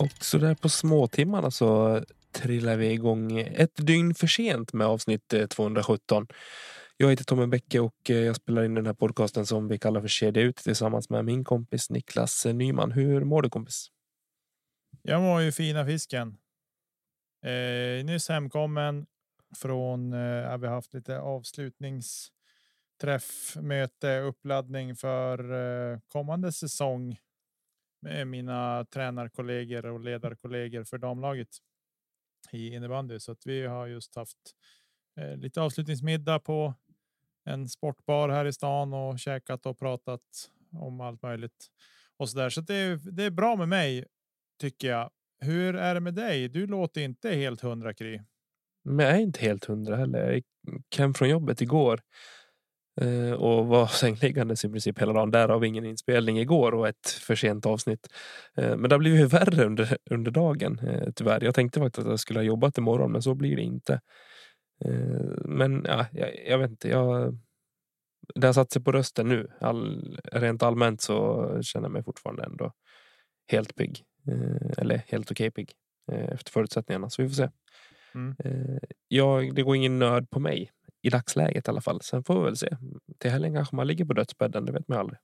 Och så där på småtimmarna så trillar vi igång ett dygn för sent med avsnitt eh, 217. Jag heter Tommy Bäcke och eh, jag spelar in den här podcasten som vi kallar för Kedja ut tillsammans med min kompis Niklas Nyman. Hur mår du kompis? Jag mår ju fina fisken. Eh, nyss hemkommen från, eh, vi har haft lite avslutnings träff möte, uppladdning för eh, kommande säsong med mina tränarkollegor och ledarkollegor för damlaget i innebandy. Så att vi har just haft eh, lite avslutningsmiddag på en sportbar här i stan och käkat och pratat om allt möjligt och så där. Så det är, det är bra med mig tycker jag. Hur är det med dig? Du låter inte helt hundra Kry. Men jag är inte helt hundra heller. Jag kom från jobbet igår och var sängliggandes i princip hela dagen. Därav ingen inspelning igår och ett för sent avsnitt. Eh, men det har blivit värre under, under dagen eh, tyvärr. Jag tänkte faktiskt att jag skulle ha jobbat imorgon men så blir det inte. Men ja, jag, jag vet inte. Jag, det har satt sig på rösten nu. All, rent allmänt så känner jag mig fortfarande ändå helt pigg. Eller helt okej okay pigg. Efter förutsättningarna. Så vi får se. Mm. Jag, det går ingen nöd på mig i dagsläget i alla fall. Sen får vi väl se. Till helgen kanske man ligger på dödsbädden. Det vet man aldrig.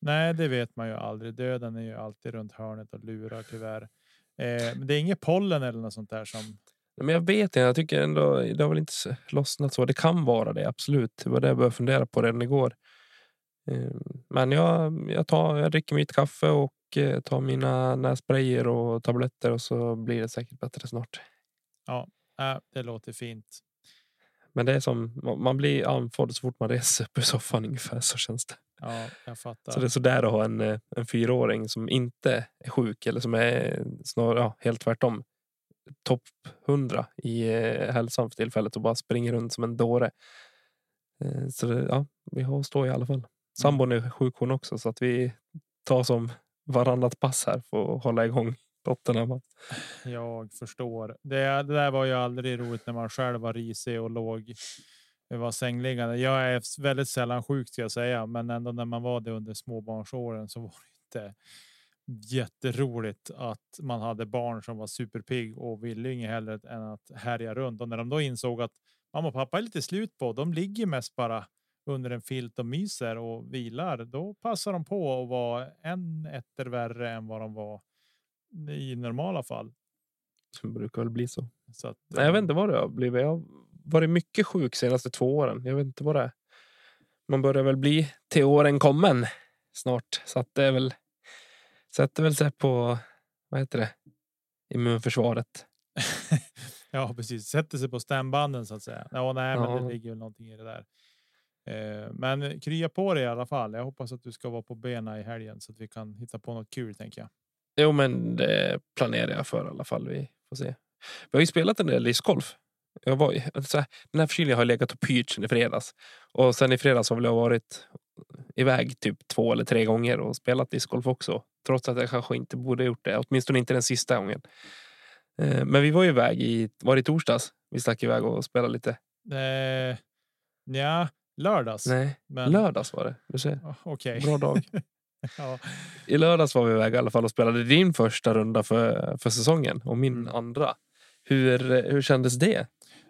Nej, det vet man ju aldrig. Döden är ju alltid runt hörnet och lurar tyvärr. Eh, men det är inget pollen eller något sånt där som. Men jag vet inte. Jag tycker ändå det har väl inte lossnat så. Det kan vara det absolut. Det var det jag började fundera på redan igår. Eh, men jag, jag, tar, jag dricker mitt kaffe och eh, tar mina nässprayer och tabletter och så blir det säkert bättre snart. Ja, det låter fint. Men det är som man blir andfådd så fort man reser upp ur soffan ungefär så känns det. Ja, jag fattar. Så det är så där att ha en, eh, en fyraåring som inte är sjuk eller som är snarare ja, helt tvärtom. Topp hundra i eh, hälsan för tillfället och bara springer runt som en dåre. Eh, så det, ja, vi har att stå i alla fall. Mm. Sambon är sjuk hon också så att vi tar som varannat pass här för att hålla igång Tottenham. Jag förstår. Det, det där var ju aldrig roligt när man själv var risig och låg var sängliggande. Jag är väldigt sällan sjuk ska jag säga, men ändå när man var det under småbarnsåren så var det inte jätteroligt att man hade barn som var superpigg och ville inget hellre än att härja runt. Och när de då insåg att mamma och pappa är lite slut på, de ligger mest bara under en filt och myser och vilar, då passar de på att vara en etter värre än vad de var i normala fall. Det brukar väl bli så. så att, Nej, jag vet inte vad det har blivit. Jag har varit mycket sjuk senaste två åren. Jag vet inte vad det är. Man börjar väl bli till åren kommen snart. Så att det är väl sätter väl sig på vad heter det? Immunförsvaret. ja, precis. Sätter sig på stämbanden så att säga. Ja, nej, men ja. det ligger någonting i det där. Eh, men krya på dig i alla fall. Jag hoppas att du ska vara på benen i helgen så att vi kan hitta på något kul tänker jag. Jo, men det planerar jag för i alla fall. Vi får se. Vi har ju spelat en del discgolf. Jag var, så här, den här förkylningen har legat och pyrt sen i fredags. Och sen i fredags har väl jag varit iväg typ två eller tre gånger och spelat discgolf också. Trots att jag kanske inte borde gjort det. Åtminstone inte den sista gången. Eh, men vi var ju iväg i, var det torsdags? Vi stack iväg och spelade lite. Eh, ja, lördags. Nej, men... lördags var det. Du ser. Okay. Bra dag. Ja. I lördags var vi iväg i alla fall och spelade din första runda för, för säsongen och min mm. andra. Hur, hur kändes det?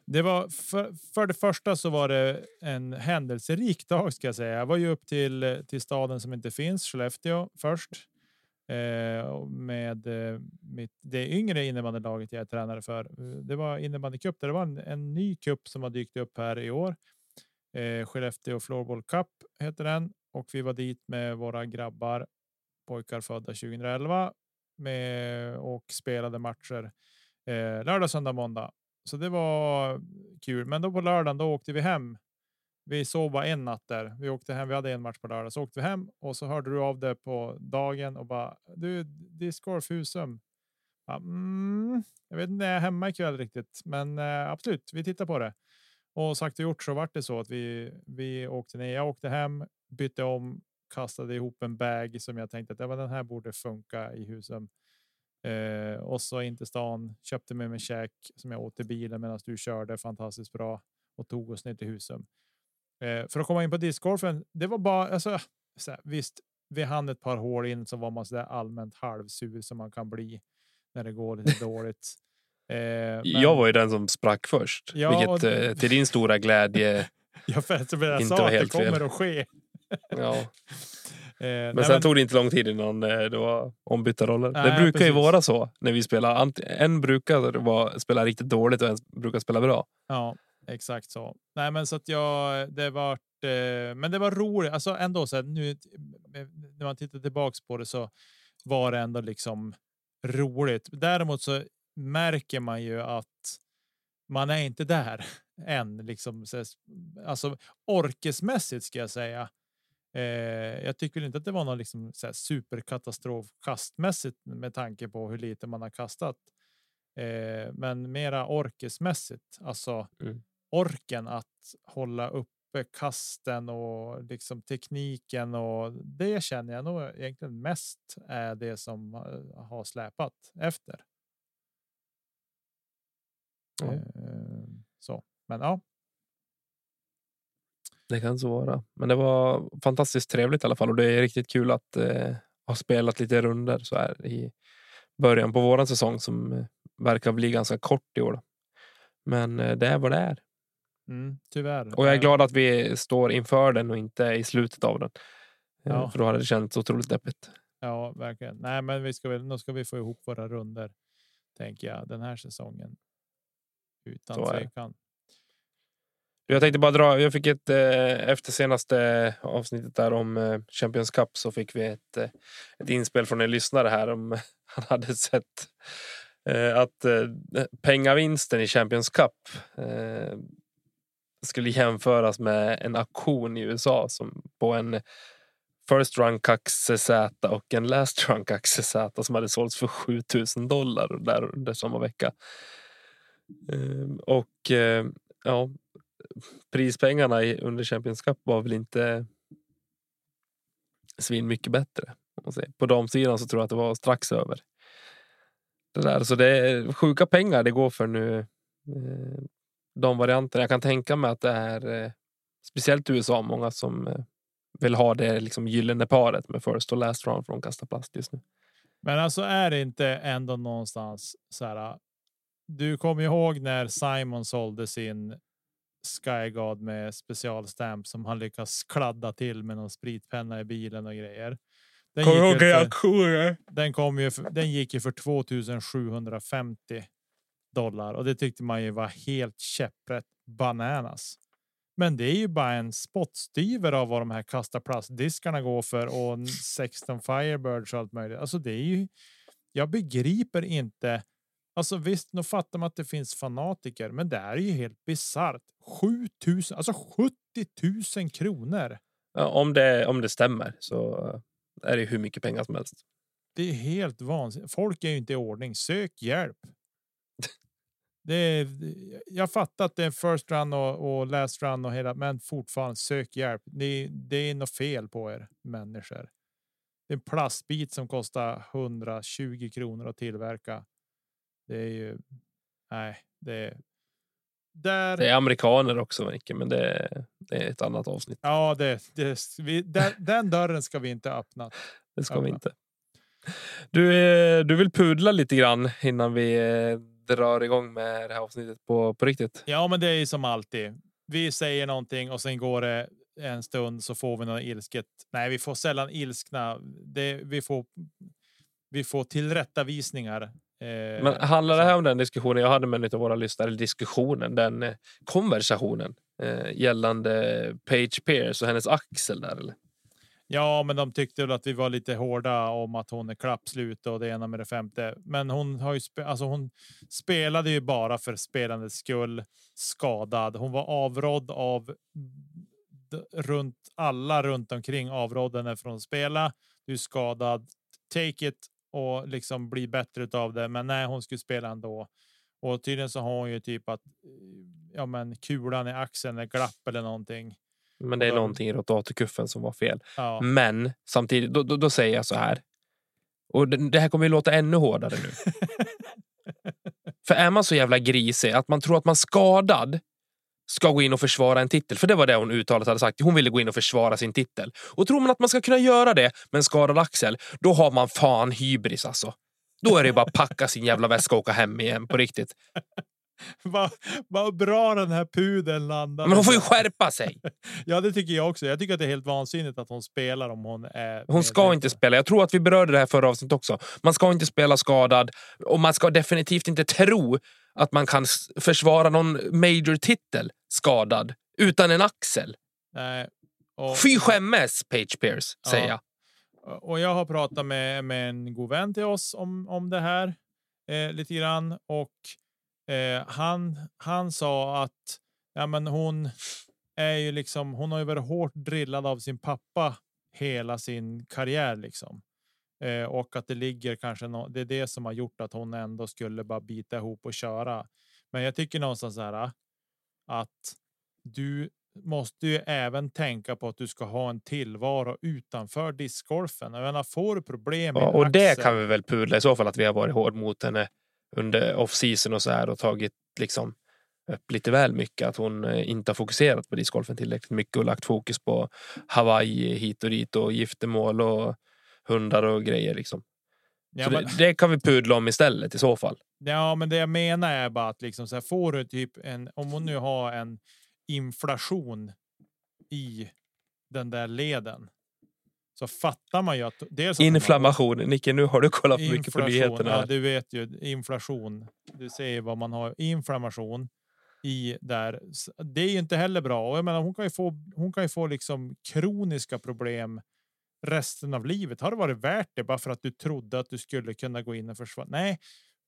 Det var för, för det första så var det en händelserik dag ska jag säga. Jag var ju upp till till staden som inte finns, Skellefteå först eh, med eh, mitt, det yngre innebandylaget jag är tränare för. Det var innebandycup. Det var en, en ny cup som har dykt upp här i år Eh, Skellefteå Floorball Cup heter den och vi var dit med våra grabbar, pojkar födda 2011 med och spelade matcher eh, lördag, söndag, måndag. Så det var kul. Men då på lördagen, då åkte vi hem. Vi sov bara en natt där. Vi åkte hem. Vi hade en match på lördag, så åkte vi hem och så hörde du av det på dagen och bara du discgolf Husum. Ja, mm, jag vet inte, jag är hemma ikväll riktigt, men eh, absolut, vi tittar på det. Och sagt och gjort så vart det så att vi, vi åkte ner. Jag åkte hem, bytte om, kastade ihop en bag som jag tänkte att ja, men den här borde funka i Husum. Eh, och så in till stan, köpte med mig käk som jag åt i bilen medan du körde fantastiskt bra och tog oss ner till Husum. Eh, för att komma in på discgolfen, det var bara alltså, här, visst, vi hann ett par hål in så var man så där allmänt halvsur som man kan bli när det går lite dåligt. Eh, men... Jag var ju den som sprack först, ja, vilket och... Eh, till din stora glädje. ja, för att jag inte sa att det kommer fel. att ske. Ja. Eh, men nej, sen men... tog det inte lång tid innan eh, det var ombytta roller. Nej, det brukar precis. ju vara så när vi spelar. En brukar spela riktigt dåligt och en brukar spela bra. Ja, exakt så. Nej, men så att jag, det var eh, men det var roligt. Alltså ändå så här, nu när man tittar tillbaks på det så var det ändå liksom roligt. Däremot så märker man ju att man är inte där än, liksom. Alltså orkesmässigt ska jag säga. Eh, jag tycker inte att det var någon liksom så superkatastrof kastmässigt med tanke på hur lite man har kastat. Eh, men mera orkesmässigt, alltså mm. orken att hålla uppe kasten och liksom tekniken och det känner jag nog egentligen mest är det som har släpat efter. Mm. Så, men ja. Det kan så vara, men det var fantastiskt trevligt i alla fall och det är riktigt kul att eh, ha spelat lite runder så här i början på våran säsong som eh, verkar bli ganska kort i år. Men eh, det är vad det är. Mm, tyvärr. Och jag är glad att vi står inför den och inte i slutet av den. Eh, ja. För då hade det känts otroligt deppigt. Ja, verkligen. Nej, men vi ska väl, nu ska vi få ihop våra runder tänker jag den här säsongen. Utan tvekan. Jag tänkte bara dra. Jag fick ett eh, efter senaste eh, avsnittet där om eh, Champions Cup så fick vi ett, ett inspel från en lyssnare här om han hade sett att pengavinsten i Champions Cup skulle jämföras med en auktion i USA som på en First Run CZ och en Last Run CZ som hade sålts för 7000 dollar där under samma vecka. Ehm, och ja, prispengarna under Champions Cup var väl inte svin mycket bättre. På damsidan så tror jag att det var strax över. Det där. Så det är sjuka pengar det går för nu. Eh, de varianterna. Jag kan tänka mig att det är eh, speciellt i USA många som eh, vill ha det liksom gyllene paret med first och last round från Kasta Plast just nu. Men alltså är det inte ändå någonstans så här du kommer ihåg när Simon sålde sin Skygod med specialstamp som han lyckas kladda till med någon spritpenna i bilen och grejer. Den kommer gick, för, den, kom ju för, den gick ju för 2750 dollar och det tyckte man ju var helt käpprätt bananas. Men det är ju bara en spottstyver av vad de här kasta plastdiskarna går för och 16 Firebirds och allt möjligt. Alltså det är ju. Jag begriper inte Alltså visst, nu fattar man att det finns fanatiker, men det är ju helt bisarrt. 7000, alltså 70 000 kronor. Ja, om det om det stämmer så är det hur mycket pengar som helst. Det är helt vansinnigt. Folk är ju inte i ordning. Sök hjälp. Det är, jag fattar att det är first run och, och last run och hela, men fortfarande sök hjälp. Det, det är något fel på er människor. Det är en plastbit som kostar 120 kronor att tillverka det är ju. Nej, det är. Där... Det är amerikaner också, Micke, men det är, det är ett annat avsnitt. Ja, det, det vi, den, den dörren ska vi inte öppna. Det ska öppna. vi inte. Du, eh, du vill pudla lite grann innan vi eh, drar igång med det här avsnittet på, på riktigt. Ja, men det är ju som alltid. Vi säger någonting och sen går det en stund så får vi något ilsket. Nej, vi får sällan ilskna. Det, vi får. Vi får tillrättavisningar Men handlar det här om den diskussionen jag hade med en av våra lyssnare, diskussionen, den eh, konversationen eh, gällande Page Pierce och hennes axel där eller? Ja, men de tyckte väl att vi var lite hårda om att hon är klappslut och det ena med det femte. Men hon har ju alltså hon spelade ju bara för spelandets skull skadad. Hon var avrådd av runt alla runt omkring avrådde henne från att spela. Du är skadad. Take it och liksom bli bättre av det. Men nej, hon skulle spela ändå. Och tydligen så har hon ju typ att ja, men kulan i axeln är glapp eller någonting. Men det är någonting i rotatorkuffen som var fel. Ja. Men samtidigt, då, då, då, säger jag så här. Och det, det här kommer ju låta ännu hårdare nu. För är man så jävla grisig att man tror att man skadad ska gå in och försvara en titel. För det var det hon uttalat hade sagt. Hon ville gå in och försvara sin titel. Och tror man att man ska kunna göra det med en skadad axel, då har man fan hybris alltså. Då är det bara att packa sin jävla väska och åka hem igen på riktigt. Vad va bra den här pudeln landade. Men hon får ju skärpa sig. ja, det tycker jag också. Jag tycker att det är helt vansinnigt att hon spelar om hon är. Hon ska inte spela. Jag tror att vi berörde det här förra avsnittet också. Man ska inte spela skadad och man ska definitivt inte tro att man kan försvara någon major titel skadad utan en axel. Nej. Och... Fy skämmes Page Pierce, säger ja. jag. Och jag har pratat med, med en god vän till oss om, om det här eh, lite grann och Eh, han, han sa att ja, men hon är ju liksom. Hon har ju varit hårt drillad av sin pappa hela sin karriär liksom. Eh, och att det ligger kanske no det är det som har gjort att hon ändå skulle bara bita ihop och köra. Men jag tycker någonstans här att du måste ju även tänka på att du ska ha en tillvaro utanför discgolfen. Jag menar, får du problem ja, och det kan vi väl pudla i så fall att vi har varit hård mot henne under off-season och så här och tagit liksom upp lite väl mycket. Att hon eh, inte har fokuserat på discgolfen tillräckligt mycket och lagt fokus på Hawaii hit och dit och giftermål och hundar och grejer liksom. Ja, men... det, det, kan vi pudla om istället i så fall. Ja, men det jag menar är bara att liksom så här, får du typ en om hon nu har en inflation i den där leden så fattar man ju att dels inflammation. Man, Nicke, nu har du kollat för mycket på nyheterna. Ja, du vet ju inflation. Du ser vad man har inflammation i där. Det är ju inte heller bra och jag menar, hon kan ju få. Hon kan ju få liksom kroniska problem resten av livet. Har det varit värt det bara för att du trodde att du skulle kunna gå in och försvara? Nej,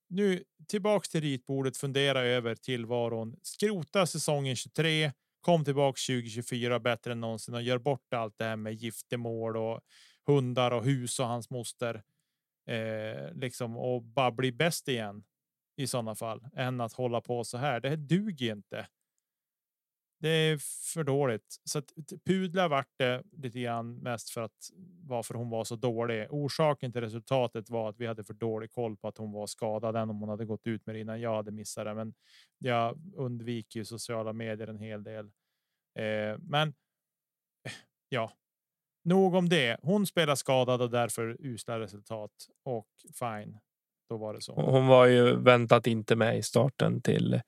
nu tillbaks till ritbordet. Fundera över tillvaron. Skrota säsongen 23 Kom tillbaka 2024 bättre än någonsin och gör bort allt det här med giftermål och hundar och hus och hans moster. Eh, liksom och bara bli bäst igen i sådana fall än att hålla på så här. Det här duger inte. Det är för dåligt så att pudla vart det lite grann mest för att varför hon var så dålig. Orsaken till resultatet var att vi hade för dålig koll på att hon var skadad än om hon hade gått ut med det innan jag hade missat det. Men jag undviker ju sociala medier en hel del. Eh, men ja, nog om det. Hon spelar skadad och därför usla resultat och fine. Då var det så. Hon var ju väntat inte med i starten till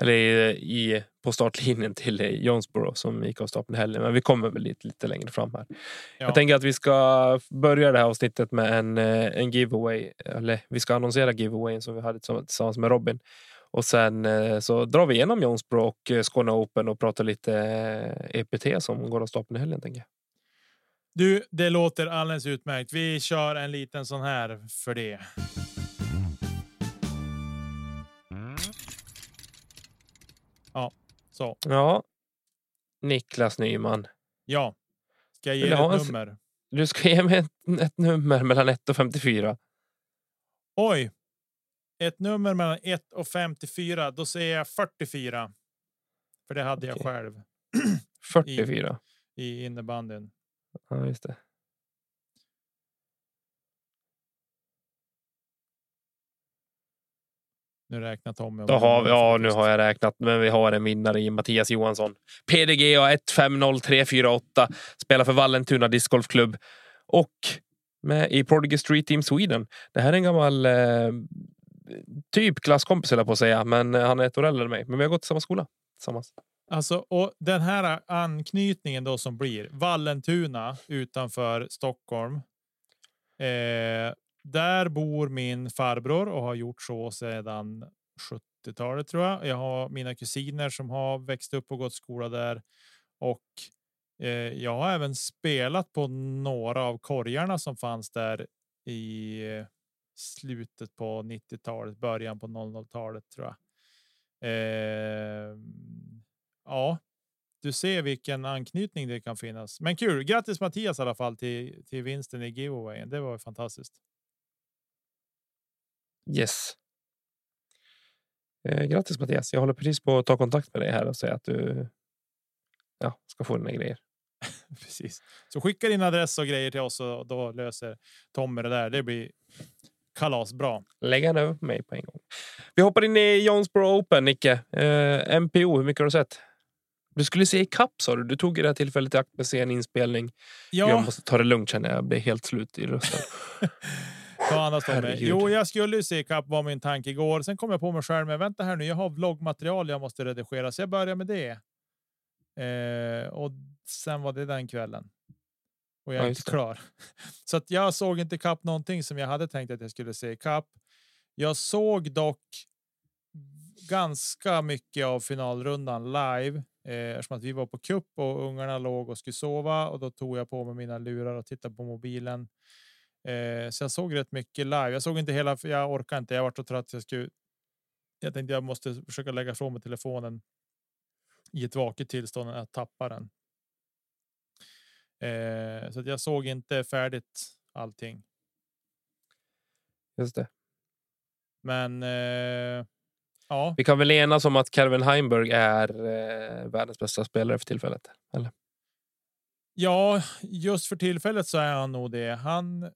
eller i, på startlinjen till Jonesboro som gick av stapeln helgen. Men vi kommer väl lite, lite längre fram här. Ja. Jag tänker att vi ska börja det här avsnittet med en, eh, en giveaway. Eller vi ska annonsera giveawayen som vi hade tillsammans med Robin. Och sen eh, så drar vi igenom Jonesboro och eh, Skåne Open och pratar lite EPT e som går av stapeln i helgen. Tänker jag. Du, det låter alldeles utmärkt. Vi kör en liten sån här för det. Ja, så. Ja. Niklas Nyman. Ja. Ska jag ge dig ett nummer? Du ska ge mig ett, ett nummer mellan 1 och 54. Oj. Ett nummer mellan 1 och 54. Då säger jag 44. För det hade okay. jag själv. 44? I, i innebandyn. Ja, just det. Nu räknar Tommy. Då har vi, ja, nu har jag räknat, men vi har en vinnare i Mattias Johansson. PDGA 150348 spelar för Vallentuna discgolfklubb och med i Prodigy Street Team Sweden. Det här är en gammal eh, typ klasskompis på att säga, men han är ett år äldre än mig. Men vi har gått i samma skola tillsammans. Alltså, och den här anknytningen då som blir Vallentuna utanför Stockholm. Eh, där bor min farbror och har gjort så sedan 70-talet tror jag. Jag har mina kusiner som har växt upp och gått skola där och eh, jag har även spelat på några av korgarna som fanns där i slutet på 90-talet, början på 00-talet tror jag. Eh, ja, du ser vilken anknytning det kan finnas. Men kul. Grattis Mattias i alla fall till, till vinsten i giveawayen. Det var fantastiskt. Yes. Eh, grattis Mattias. Jag håller precis på att ta kontakt med dig här och säga att du ja, ska få dina grejer. precis. Så skicka din adress och grejer till oss och då löser Tommy det där. Det blir kalasbra. Lägg han över på mig på en gång. Vi hoppar in i Jonesboro Open, Nicke. Eh, MPO, hur mycket har du sett? Du skulle se i kapp sa du. Du tog det här tillfället i akt med sen inspelning. Ja. Jag måste ta det lugnt känner jag. Jag blir helt slut i rösten. Ta andas Tommy. Jo, jag skulle se kapp var min tanke igår. Sen kom jag på mig själv. Men vänta här nu, jag har vloggmaterial jag måste redigera, så jag börjar med det. Eh, och sen var det den kvällen. Och jag är ja, inte klar. Så att jag såg inte kapp någonting som jag hade tänkt att jag skulle se kapp. Jag såg dock ganska mycket av finalrundan live eh, eftersom att vi var på kupp och ungarna låg och skulle sova och då tog jag på mig mina lurar och tittade på mobilen. Eh, så jag såg rätt mycket live. Jag såg inte hela, för jag orkar inte. Jag var så trött. Jag skulle. Jag tänkte jag måste försöka lägga ifrån mig telefonen i ett vaket tillstånd att tappa den. Eh, så att jag såg inte färdigt allting. Just det. Men eh, ja. Vi kan väl enas om att Kevin Heimberg är eh, världens bästa spelare för tillfället. Eller? Ja, just för tillfället så är han nog det. Han,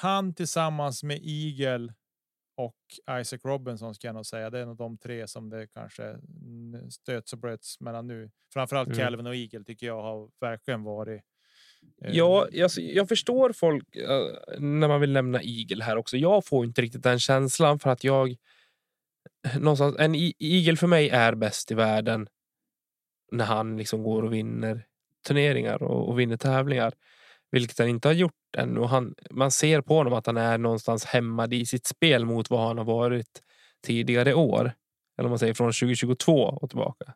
han tillsammans med Eagle och Isaac Robinson ska jag nog säga. Det är nog de tre som det kanske stöts och bröts mellan nu. Framförallt mm. Calvin och Eagle tycker jag har verkligen varit Eh, ja, jag, jag förstår folk uh, när man vill nämna Eagle här också. Jag får inte riktigt den känslan för att jag någonstans en Eagle för mig är bäst i världen. När han liksom går och vinner turneringar och, och vinner tävlingar, vilket han inte har gjort ännu. Han, man ser på honom att han är någonstans hämmad i sitt spel mot vad han har varit tidigare år. Eller om man säger från 2022 och tillbaka.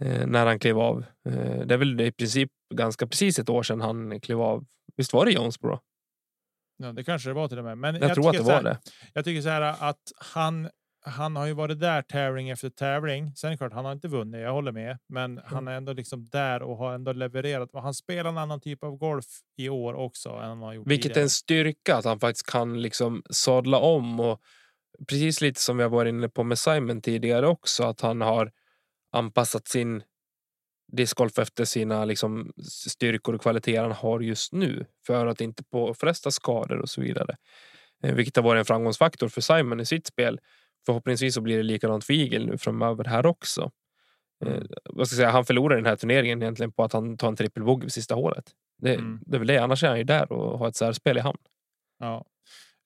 Eh, när han klev av. Eh, det är väl i princip ganska precis ett år sedan han klev av. Visst var det Jonesboro? Ja, det kanske det var till och med. Men jag, jag tror att det var här, det. Jag tycker så här att han han har ju varit där tävling efter tävling. Sen är det klart, han har inte vunnit. Jag håller med, men mm. han är ändå liksom där och har ändå levererat. Han spelar en annan typ av golf i år också än han har gjort. Vilket tidigare. är en styrka att han faktiskt kan liksom sadla om och precis lite som har varit inne på med Simon tidigare också, att han har anpassat sin discgolf efter sina liksom, styrkor och kvaliteter han har just nu för att inte påfresta skador och så vidare. Eh, vilket har varit en framgångsfaktor för Simon i sitt spel. Förhoppningsvis så blir det likadant för Eagle nu framöver här också. Eh, mm. vad ska jag säga, han förlorar den här turneringen egentligen på att han tar en trippelbogey vid sista hålet. Det, mm. det är väl det, annars är han ju där och har ett särspel i hamn. Ja,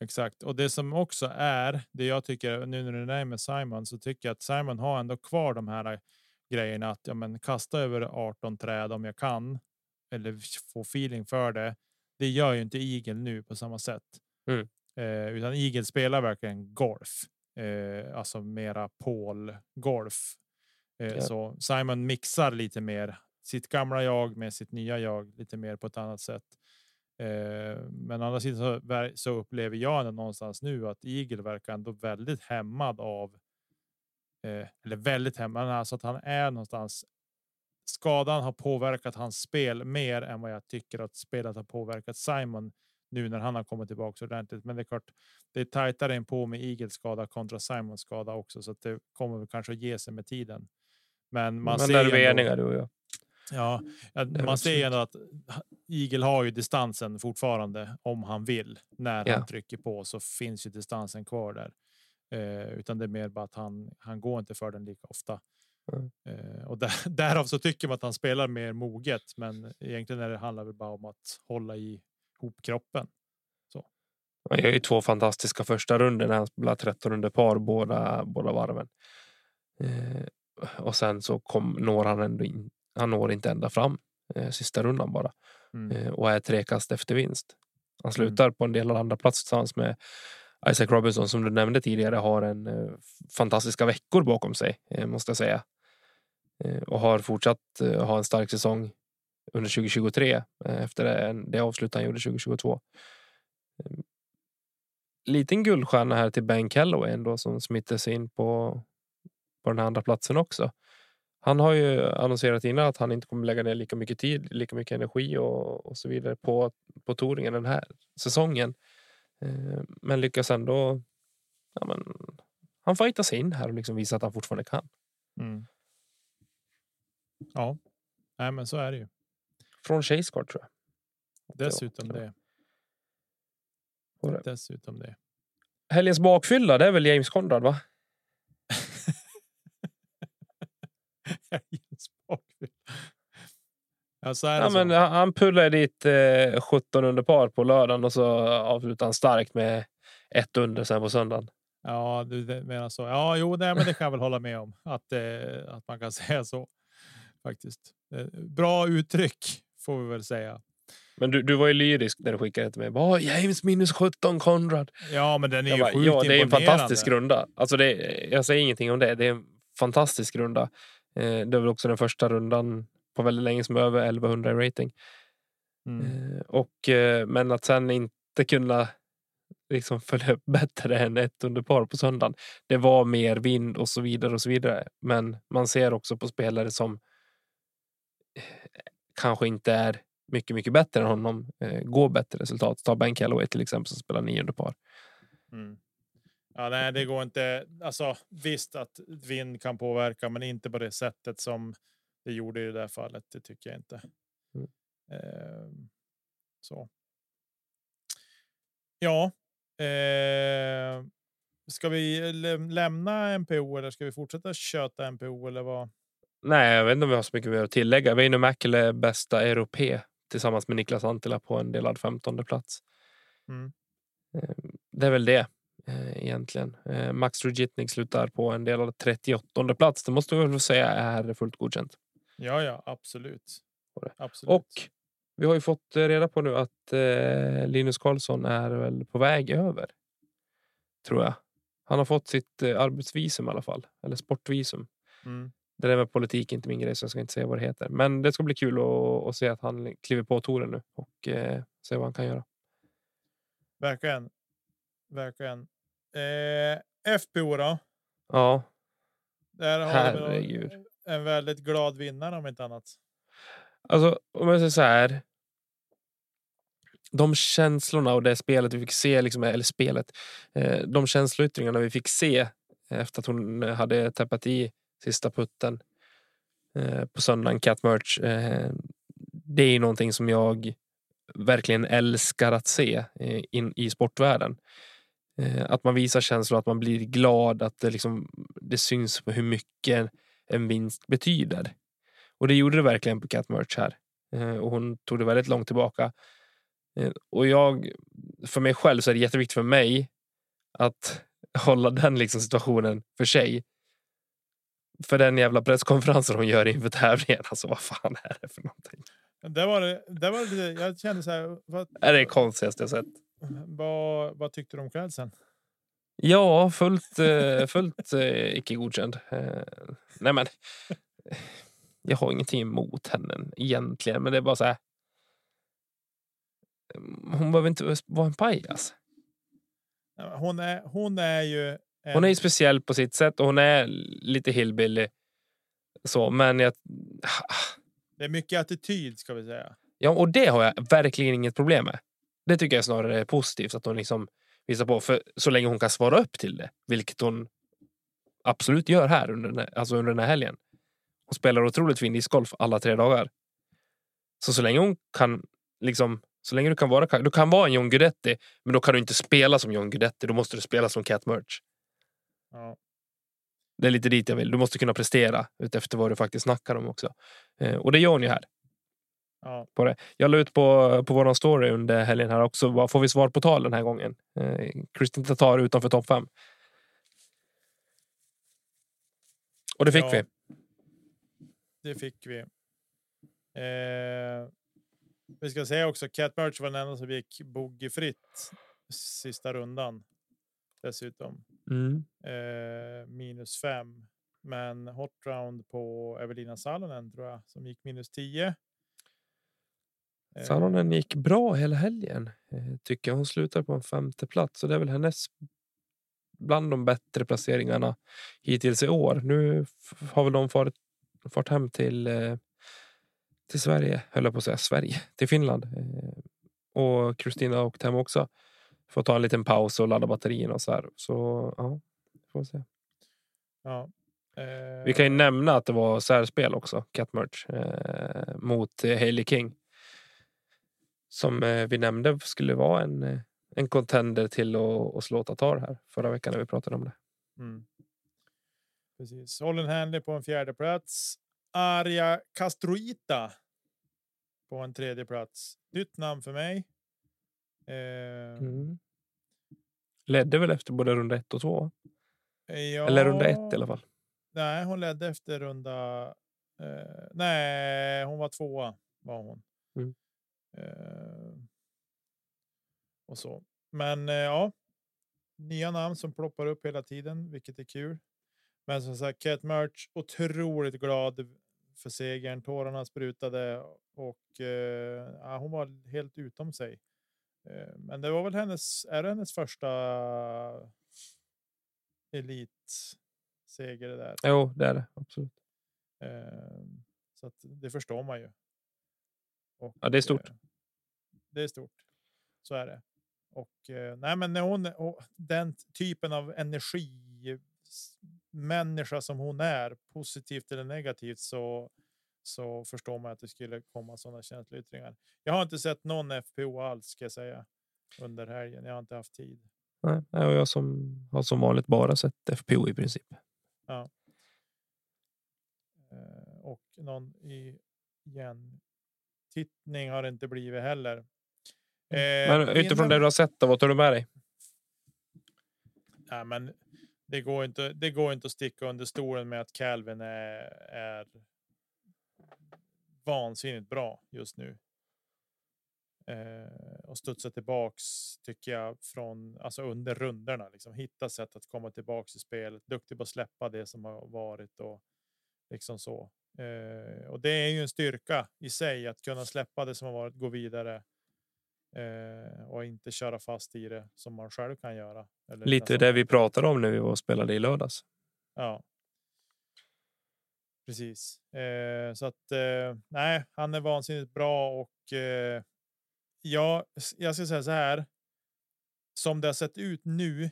exakt. Och det som också är det jag tycker nu när du nämner Simon så tycker jag att Simon har ändå kvar de här grejerna att ja, men kasta över 18 träd om jag kan eller få feeling för det. Det gör ju inte Eagle nu på samma sätt, mm. eh, utan Eagle spelar verkligen golf, eh, alltså mera pole golf. Eh, ja. Så Simon mixar lite mer sitt gamla jag med sitt nya jag lite mer på ett annat sätt. Eh, men andra sidan så, så upplever jag ändå någonstans nu att Eagle verkar ändå väldigt hämmad av eh, eller väldigt hämmande, alltså att han är någonstans. Skadan har påverkat hans spel mer än vad jag tycker att spelet har påverkat Simon nu när han har kommit tillbaka ordentligt. Men det är klart, det är tajtare in på med Eagles skada kontra Simons skada också, så att det kommer väl kanske att ge sig med tiden. Men man Men ser där är eniga du och jag. Ja, man ser ju ändå att Eagle har ju distansen fortfarande om han vill. När ja. han trycker på så finns ju distansen kvar där. Eh, utan det är mer bara att han, han går inte för den lika ofta. Mm. Eh, och där, därav så tycker man att han spelar mer moget, men egentligen är det handlar det bara om att hålla i ihop kroppen. Så. Han gör ju två fantastiska första runder när han spelar 13 under par båda, båda varven. Eh, och sen så kom, når han ändå in. Han når inte ända fram eh, sista rundan bara mm. eh, och är tre kast efter vinst. Han mm. slutar mm. på en del av andra plats tillsammans med Isaac Robinson som du nämnde tidigare har en eh, fantastiska veckor bakom sig eh, måste jag säga. Eh, och har fortsatt eh, ha en stark säsong under 2023 eh, efter det, det avslut han gjorde 2022. Eh, liten guldstjärna här till Ben Calloway ändå som smittar sig in på, på den här andra platsen också. Han har ju annonserat innan att han inte kommer lägga ner lika mycket tid, lika mycket energi och, och så vidare på, på touringen den här säsongen. Eh, men lyckas ändå. Ja, men, han fightas sig in här och liksom visar att han fortfarande kan. Mm. Ja, nej, men så är det ju. Från Chasegard tror jag. Dessutom det. det. Dessutom det. Helgens bakfylla, det är väl James Conrad va? Helgens bakfylla. Ja, men han han pullade dit eh, 17 under par på lördagen och så avslutade han starkt med ett under sen på söndagen. Ja, du menar så. Ja, jo, nej, men det kan jag väl hålla med om att, eh, att man kan säga så. Faktiskt. Eh, bra uttryck får vi väl säga. Men du, du var ju lyrisk när du skickade till mig. Bara, James minus 17 Conrad. Ja, men den är Jag ju bara, sjukt ja, det är en fantastisk runda. Alltså det, jag säger ingenting om det. Det är en fantastisk runda. Eh, det är väl också den första rundan på väldigt länge som är över 1100 i rating. Mm. Eh, och, eh, men att sen inte kunna liksom följa upp bättre än ett under par på söndagen. Det var mer vind och så vidare och så vidare. Men man ser också på spelare som kanske inte är mycket, mycket bättre än honom. Eh, går bättre resultat. Ta Ben Calloway till exempel som spelar nio under par. Mm. Ja, nej, det går inte. Alltså visst att vind kan påverka, men inte på det sättet som det gjorde i det där fallet. Det tycker jag inte. Mm. Ehm, så. Ja. Eh, ska vi lä- lämna MPO eller ska vi fortsätta köta MPO eller vad? Nej, jag vet inte om vi har så mycket mer att tillägga. Väinö Mäkelä är bästa europé tillsammans med Niklas Antila på en delad 15 plats. Mm. Eh, Det är väl det eh, egentligen. Eh, Max Rujitnik slutar på en delad 38 plats. Det måste vi väl säga är fullt godkänt. Ja, ja, absolut. Absolut. Och vi har ju fått eh, reda på nu att Linus Karlsson är väl på väg över. Tror jag. Han har fått sitt arbetsvisum i alla fall. Eller sportvisum. mm. Det där med politik är inte min grej så jag ska inte säga vad det heter. Men det ska bli kul att, att se att han kliver på touren nu och eh, se vad han kan göra. Verkligen. Verkligen. Eh, FPO då? Ja, Där har Herregud. vi en väldigt glad vinnare om inte annat. alltså om jag säger så här. De känslorna och det spelet vi fick se, liksom, eller spelet, eh, de känsloyttringarna vi fick se efter att hon hade täppat i sista putten eh, på söndagen, Cat Merch. Eh, det är någonting som jag verkligen älskar att se eh, in, i sportvärlden. Eh, att man visar känslor, att man blir glad, att det, liksom, det syns på hur mycket en vinst betyder. Och det gjorde det verkligen på Cat Merch här. Eh, och hon tog det väldigt långt tillbaka. Eh, och jag, för mig själv så är det jätteviktigt för mig att hålla den liksom situationen för sig. För den jävla presskonferensen hon gör inför tävlingen, alltså vad fan är det för någonting? Det var det. det, var det jag kände så här. Vad, Är det konstigaste jag sett? vad, vad tyckte du om klädseln? Ja, fullt, eh, fullt eh, icke godkänd. Eh, nej men, jag har ingenting emot henne egentligen, men det är bara så här. Hon behöver inte vara en pajas. Hon är, hon är ju. Hon är ju speciell på sitt sätt och hon är lite hillbilly. Så, men jag, Det är mycket attityd ska vi säga. ja, och det har jag verkligen inget problem med. Det tycker jag snarare är positivt att hon liksom visar på. För så länge hon kan svara upp till det, vilket hon absolut gör här under den här, alltså under den här helgen. Hon spelar otroligt fin discgolf alla tre dagar. Så så länge hon kan liksom så länge du kan vara du kan vara en John Guidetti, men då kan du inte spela som John Guidetti. Då måste du spela som Cat Merch. Ja. Det är lite dit jag vill. Du måste kunna prestera utefter vad du faktiskt snackar om också. Eh, och det gör hon ju här. Ja. På det. Jag la ut på, på våran story under helgen här också. Vad får vi svar på tal den här gången? Eh, Kristin Tatar utanför topp fem. Och det fick Ja. vi. Det fick vi. Eh, vi ska säga också Cat Merch var den enda som gick boogiefritt sista rundan. dessutom. Mm. Eh, minus fem. Men hot round på Evelina Salonen tror jag som gick minus 10. Eh, Salonen gick bra hela helgen. eh, Tycker jag. Hon slutar på en femte plats och det är väl hennes bland de bättre placeringarna hittills i år. Nu har väl de farit, fart hem till eh, till Sverige, höll jag på att säga Sverige, till Finland. Och Kristina åkt hem också. Får ta en liten paus och ladda batterierna och så här. Så ja, får se. Ja. Vi kan ju Eh, nämna att det var särspel också, Cat Merch, eh, mot eh, Hailey King. Som eh, vi nämnde skulle vara en, eh, en contender till att, att slå Tatar här förra veckan när vi pratade om det. Mm. Precis. Holland Hanley på en fjärde plats. Arja Castroita på en tredje plats. Nytt namn för mig. Eh, Mm. Ledde väl efter både runda ett och två? ja, Eller runda ett i alla fall. Nej, hon ledde efter runda. Eh, nej, hon var tvåa var hon. Mm. Eh, och så. Men eh, ja, nya namn som ploppar upp hela tiden, vilket är kul. Men som sagt, Cat Merch otroligt glad för segern. Tårarna sprutade och eh, hon var helt utom sig. Eh, men det var väl hennes, är det hennes första elitseger det där? Jo, det är det absolut. Eh, så det förstår man ju. Och, Ja, det är stort. eh, det är stort. Så är det. Och eh, nej, men när hon och den typen av energi människa som hon är, positivt eller negativt, så så förstår man att det skulle komma sådana känsloyttringar. Jag har inte sett någon FPO alls ska jag säga under helgen. Jag har inte haft tid. Nej, och jag som har som vanligt bara sett FPO i princip. Eh, och någon i igen tittning har det inte blivit heller. Eh, Men utifrån innan- det du har sett, då, vad tar du med dig? Nej, men det går inte. Det går inte att sticka under stolen med att Calvin är, är vansinnigt bra just nu. Eh, och studsa tillbaks tycker jag från alltså under rundorna liksom hitta sätt att komma tillbaks i spelet. Duktig på att släppa det som har varit och liksom så. Eh, och det är ju en styrka i sig att kunna släppa det som har varit, gå vidare eh, och inte köra fast i det som man själv kan göra. Lite det vi pratade om när vi var och spelade i lördags. Ja. Precis. Eh, så att eh, nej, han är vansinnigt bra och eh, ja, jag ska säga så här. Som det har sett ut nu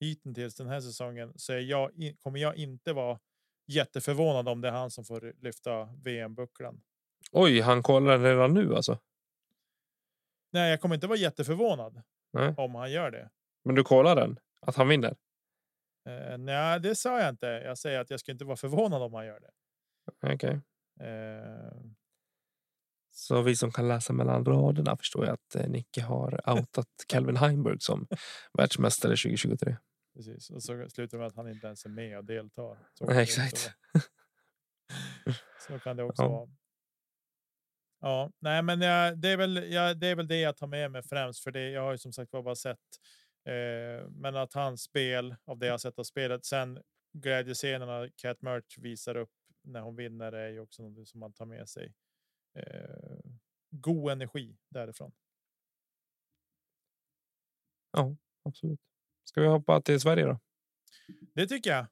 hittills den här säsongen så är jag, kommer jag inte vara jätteförvånad om det är han som får lyfta VM-bucklan. Oj, han kollar redan nu alltså. Nej, jag kommer inte vara jätteförvånad Nej. om han gör det. Men du kollar den? Att han vinner? Eh, nej, det sa jag inte. Jag säger att jag ska inte vara förvånad om han gör det. Okej. Eh, Så vi som kan läsa mellan raderna förstår jag att eh, Nicke har outat Calvin Heimberg som världsmästare 2023. Precis, och så slutar med att han inte ens är med och deltar. Så exakt. Så kan det också Ja. vara. Ja, nej, men jag, det, är väl, jag, det är väl det jag tar med mig främst, för det, jag har ju som sagt bara sett. Eh, men att hans spel av det jag sett av spelet. Sen glädjescenerna Cat Merch visar upp när hon vinner är ju också något som man tar med sig. Eh, god energi därifrån. Ja, absolut. Ska vi hoppa till Sverige då? Det tycker jag.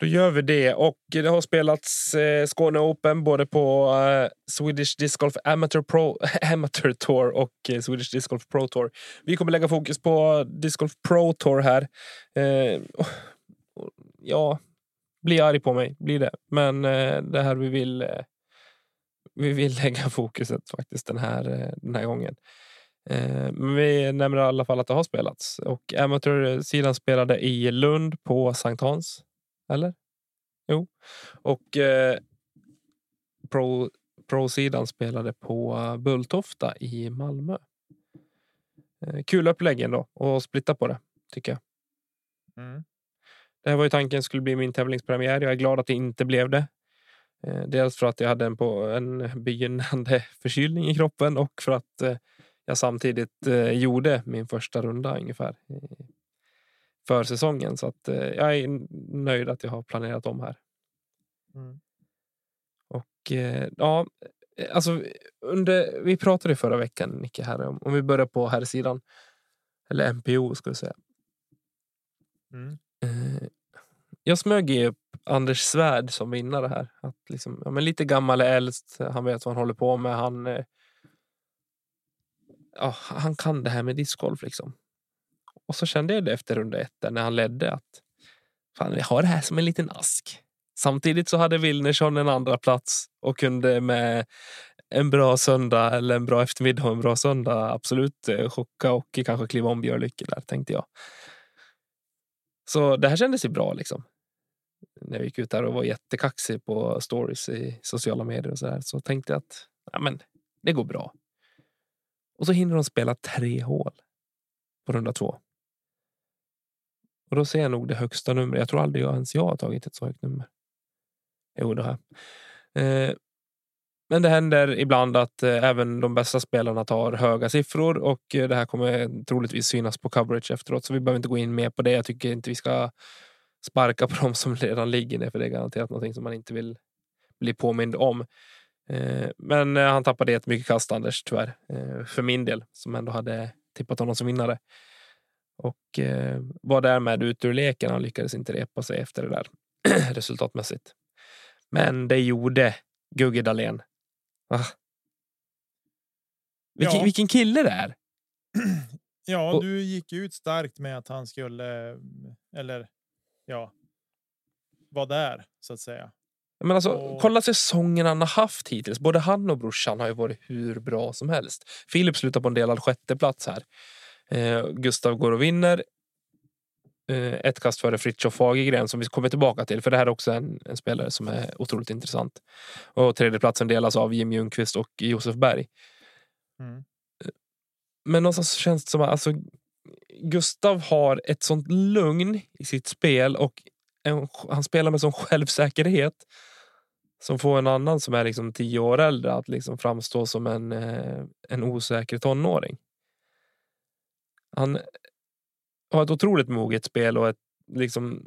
Då gör vi det. Och det har spelats eh, Skåne Open både på eh, Swedish Disc Golf Amateur, Pro, Amateur Tour och eh, Swedish Disc Golf Pro Tour. Vi kommer lägga fokus på Disc Golf Pro Tour här. Ja, bli arg på mig, blir det. Men eh, det här vi vill. Eh, vi vill lägga fokuset faktiskt den här, eh, den här gången. Eh, Men vi nämner i alla fall att det har spelats och amatörsidan spelade i Lund på Sankt Hans. Eller? Jo. Och eh, Pro, Pro-sidan spelade på Bulltofta i Malmö. Eh, kul upplägg ändå och splitta på det tycker jag. Mm. Det här var ju tanken skulle bli min tävlingspremiär. Jag är glad att det inte blev det. Eh, Dels för att jag hade en, på, en begynnande förkylning i kroppen och för att eh, jag samtidigt eh, gjorde min första runda ungefär. För säsongen. Så att, jag är nöjd att jag har planerat om här. Mm. Och ja, alltså under, vi pratade förra veckan, Nicke, här om, om vi börjar på här sidan eller MPO ska vi säga. Mm. Eh, jag smög ju upp Anders Svärd som vinnare här. Att liksom, ja, men lite gammal är äldst. Han vet vad han håller på med. Han, eh, ja, han kan det här med discgolf. Liksom. Och så kände jag det efter runda ett där, när han ledde att fan, vi har det här som en liten ask. Samtidigt så hade Wilnersson en andra plats och kunde med en bra söndag eller en bra eftermiddag och en bra söndag absolut eh, chocka och kanske kliva om Björlycke där tänkte jag. Så det här kändes ju bra liksom. När jag gick ut där och var jättekaxig på stories i sociala medier och så där så tänkte jag att ja, men, det går bra. Och så hinner de spela tre hål på runda två. Och då ser jag nog det högsta numret. Jag tror aldrig jag ens jag har tagit ett så högt nummer. Jo, det har jag. Eh, men det händer ibland att eh, även de bästa spelarna tar höga siffror och eh, det här kommer troligtvis synas på coverage efteråt. Så vi behöver inte gå in mer på det. Jag tycker inte vi ska sparka på dem som redan ligger ner, för det är garanterat någonting som man inte vill bli påmind om. Eh, men han tappade ett mycket kast, Anders, tyvärr. För min del, som ändå hade tippat honom som vinnare. Och var därmed ut ur leken. Han lyckades inte repa sig efter det där resultatmässigt. Men det gjorde Gugge Dahlén. Ah. Vilken, Ja. vilken kille det är! Ja, Och- du gick ut starkt med att han skulle, eller ja, vara där så att säga. Men alltså, Och- kolla säsongen han har haft hittills. Både han och brorsan har ju varit hur bra som helst. Filip slutar på en delad sjätteplats här. Eh, Gustav går och vinner. Eh, ett kast före Fritiof Fagergren som vi kommer tillbaka till. För det här är också en, en spelare som är otroligt intressant. Och tredjeplatsen delas av Jim Ljungqvist och Josef Berg. Mm. Men någonstans känns det som att alltså, Gustav har ett sånt lugn i sitt spel och en, han spelar med sån självsäkerhet som får en annan som är liksom tio år äldre att liksom framstå som en, eh, en osäker tonåring. Han har ett otroligt moget spel och ett liksom.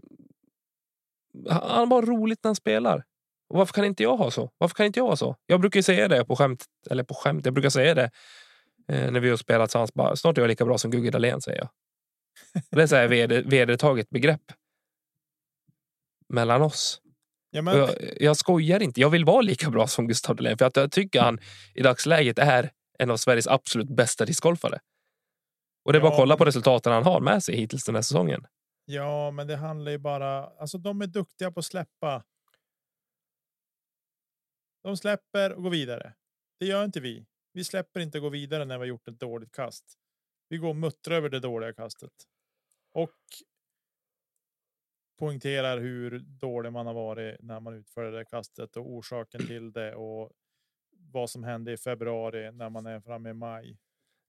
Han har bara roligt när han spelar. Och varför kan inte jag ha så? Varför kan inte jag ha så? Jag brukar ju säga det på skämt, eller på skämt, jag brukar säga det eh, när vi har spelat tillsammans. Bara, Snart är jag lika bra som Gugge Dahlén, säger jag. Och det är så här veder, vedertaget begrepp. Mellan oss. Ja, Och men, Jag, jag skojar inte. Jag vill vara lika bra som Gustav Dahlén. För att jag tycker han i dagsläget är en av Sveriges absolut bästa discgolfare. Och det är bara att Ja, kolla på resultaten han har med sig hittills den här säsongen. ja, men det handlar ju bara, alltså de är duktiga på att släppa. De släpper och går vidare. Det gör inte vi. Vi släpper inte går vidare när vi har gjort ett dåligt kast. Vi går och muttrar över det dåliga kastet. Och poängterar hur dålig man har varit när man utför det kastet och orsaken till det och vad som hände i februari när man är framme i maj.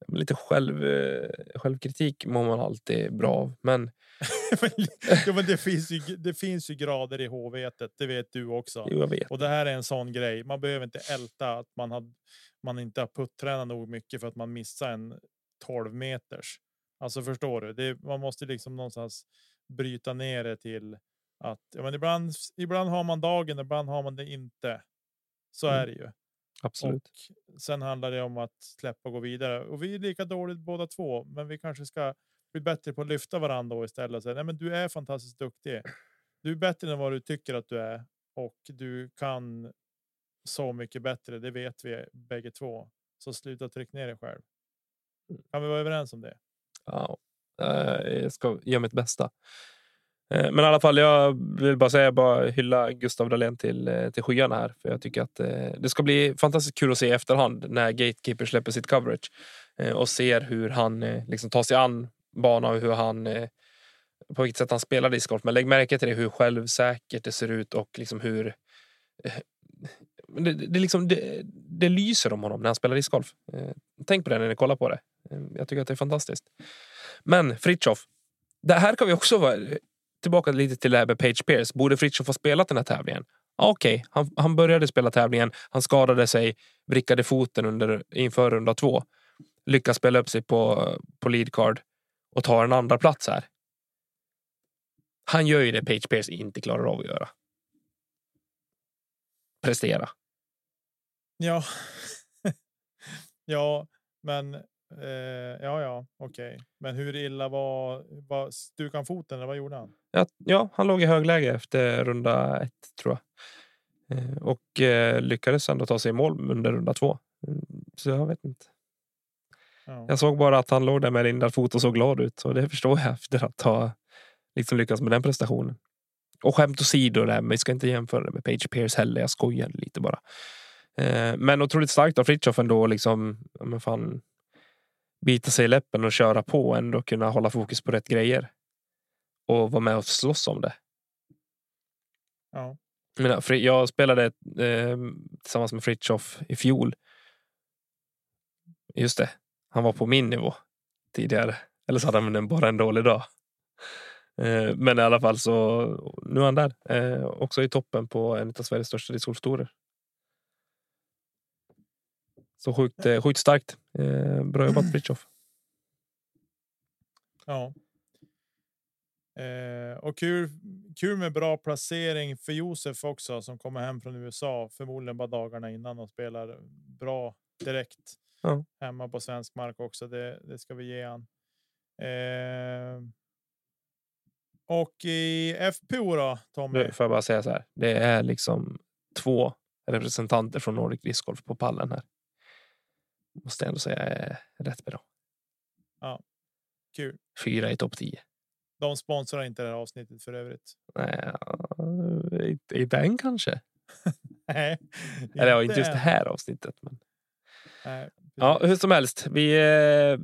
Lite själv, eh, självkritik mår man alltid bra av. Men ja, men det, finns ju, det finns ju grader i HV1, det vet du också. jo, jag vet. Och det här är en sån grej. Man behöver inte älta att man, har, man inte har puttränat nog mycket för att man missar en 12 meters. Alltså förstår du? Det, man måste liksom någonstans bryta ner det till att ja, men ibland, ibland har man dagen, ibland har man det inte. Så Mm. är det ju. Absolut. Och sen handlar det om att släppa och gå vidare. Och vi är lika dåligt båda två, men vi kanske ska bli bättre på att lyfta varandra då istället. och säga, Nej, men du är fantastiskt duktig. Du är bättre än vad du tycker att du är och du kan så mycket bättre. Det vet vi bägge två. Så sluta tryck ner dig själv. Kan vi vara överens om det? Ja, eh, jag ska göra mitt bästa. Eh, men i alla fall, jag vill bara säga, bara hylla Gustav Dahlén till, eh, till skyarna här. För jag tycker att eh, det ska bli fantastiskt kul att se i efterhand när Gatekeeper släpper sitt coverage och ser hur han liksom tar sig an banan och hur han på vilket sätt han spelar discgolf. Men lägg märke till det, hur självsäkert det ser ut och liksom hur det, det, liksom, det, det lyser om honom när han spelar discgolf. Tänk på det när ni kollar på det. Jag tycker att det är fantastiskt. Men Fritjof, det här kan vi också vara tillbaka lite till det här med Page Pierce. Borde Fritiof ha spelat den här tävlingen? Ja, Okej, han, han började spela tävlingen. Han skadade sig, vrickade foten under, inför runda två. Lyckas spela upp sig på, på lead card och tar en andra plats här. Han gör ju det Page Pierce inte klarar av att göra. Prestera. Ja. ja, men eh, ja, ja, okej. Okay. Men hur illa var, var stukade han foten eller vad gjorde han? Ja, ja, han låg i högläge efter runda ett tror jag. Eh, och eh, lyckades ändå ta sig i mål under runda två. Mm, så jag vet inte. Ja. Jag såg bara att han låg där med lindad fot och såg glad ut. Och det förstår jag efter att ha liksom lyckats med den prestationen. Och skämt åsido, där, men vi ska inte jämföra det med Page Pierce heller. Jag skojar lite bara. Eh, men otroligt starkt av Fritiof ändå liksom. Men fan, bita sig i läppen och köra på och ändå kunna hålla fokus på rätt grejer. Och vara med och slåss om det. Ja. Men jag spelade eh, tillsammans med Fritiof i fjol. Just det, han var på min nivå tidigare. Eller så hade han bara en dålig dag. Eh, men i alla fall så nu är han där. Eh, också i toppen på en av Sveriges största discgolftorer. Så sjukt, eh, sjukt starkt. Bra jobbat Fritiof. Ja. Eh, och kul, kul med bra placering för Josef också som kommer hem från USA. Förmodligen bara dagarna innan och spelar bra direkt ja. hemma på svensk mark också. Det, det ska vi ge han. Eh, och i FPO då Tommy? får jag bara säga så här. Det är liksom två representanter från Nordic Disc Golf på pallen här. Måste jag ändå säga är rätt bra. Ja, kul. Fyra i topp 10. De sponsrar inte det här avsnittet för övrigt. Nej, inte, inte än kanske. Nej, Eller ja, inte just det här avsnittet. Men... Nej, ja, hur som helst. Vi eh,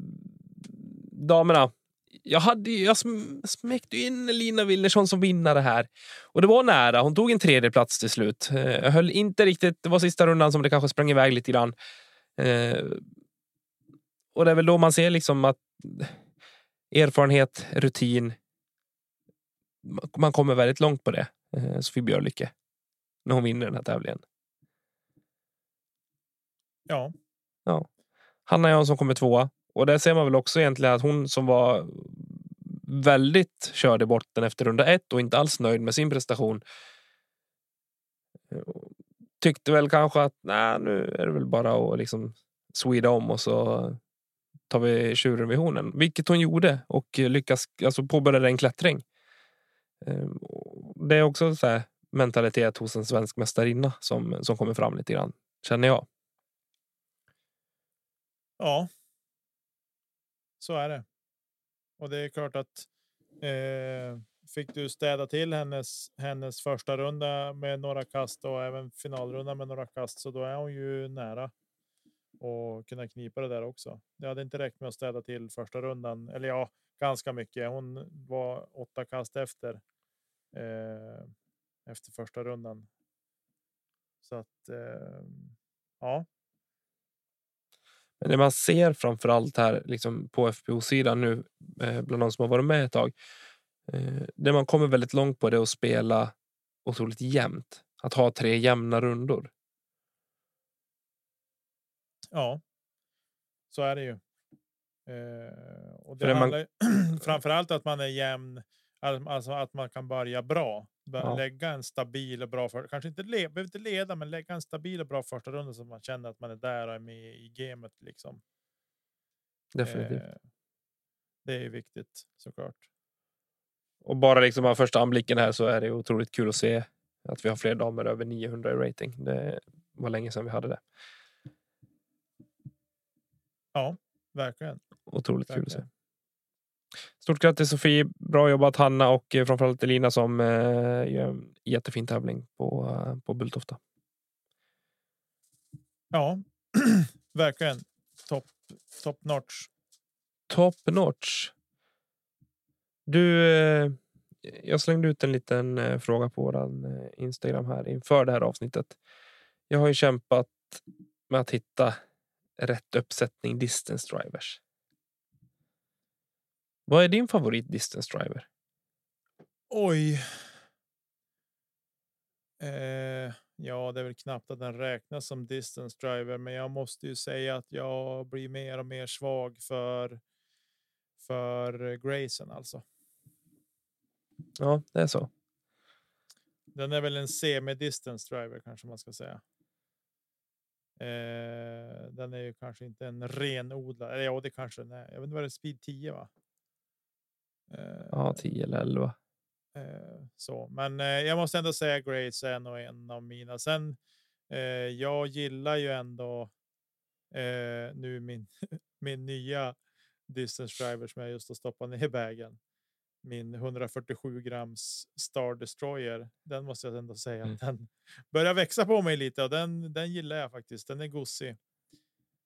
damerna. Jag hade jag smäckte in Lina Wilnersson som vinnare här och det var nära. Hon tog en tredje plats till slut. Eh, jag höll inte riktigt. Det var sista rundan som det kanske sprang iväg lite grann. Eh, och det är väl då man ser liksom att erfarenhet, rutin. Man kommer väldigt långt på det. Eh, Sofie Björlycke. När hon vinner den här tävlingen. Ja. Ja. Hanna Jansson kommer tvåa. Och där ser man väl också egentligen att hon som var väldigt körd i botten efter runda ett och inte alls nöjd med sin prestation. Tyckte väl kanske att nej, nu är det väl bara att liksom sweda om och så tar vi tjuren vid hornen, vilket hon gjorde och lyckas alltså påbörjade en klättring. Ehm, det är också så här mentalitet hos en svensk mästarinna som som kommer fram lite grann känner jag. Ja. Så är det. Och det är klart att eh, fick du städa till hennes hennes första runda med några kast och även finalrunda med några kast så då är hon ju nära och kunna knipa det där också. Det hade inte räckt med att städa till första rundan eller ja, ganska mycket. Hon var åtta kast efter. Eh, efter första rundan. Så att eh, ja. Men det man ser framför allt här liksom på FPO sidan nu eh, bland de som har varit med ett tag. Eh, det man kommer väldigt långt på det är att spela otroligt jämnt. Att ha tre jämna rundor. Ja, så är det ju. Eh, och det handlar man... framför allt att man är jämn, alltså att man kan börja bra. Ja. Lägga en stabil och bra, för, kanske inte, le, behöver inte leda, men lägga en stabil och bra första runda så att man känner att man är där och är med i gamet. Liksom. Definitivt. Eh, det är viktigt såklart. Och bara liksom av första anblicken här så är det otroligt kul att se att vi har fler damer över 900 i rating. Det var länge sedan vi hade det. Ja, verkligen. Otroligt verkligen. kul att se. Stort grattis Sofie! Bra jobbat Hanna och eh, framförallt Elina som eh, gör en jättefin tävling på, eh, på Bulltofta. Ja, verkligen. Top, top notch. Top notch. Du, eh, jag slängde ut en liten eh, fråga på vår eh, Instagram här inför det här avsnittet. Jag har ju kämpat med att hitta rätt uppsättning distance drivers. Vad är din favorit distance driver? Oj. Eh, ja, det är väl knappt att den räknas som distance driver, men jag måste ju säga att jag blir mer och mer svag för. För Grayson alltså. Ja, det är så. Den är väl en semi-distance driver kanske man ska säga. Eh, den är ju kanske inte en renodlad. Eller ja, det kanske den är. Jag vet inte vad det är. Speed 10 va? Eh, Ja, 10 eller 11. Eh, så, men eh, jag måste ändå säga Grace är nog en av mina. Sen eh, jag gillar ju ändå eh, nu min min nya distance driver som jag just har stoppat ner i bagen. Min 147 grams Star Destroyer. Den måste jag ändå säga Mm. den börjar växa på mig lite och den, den gillar jag faktiskt. Den är gosig.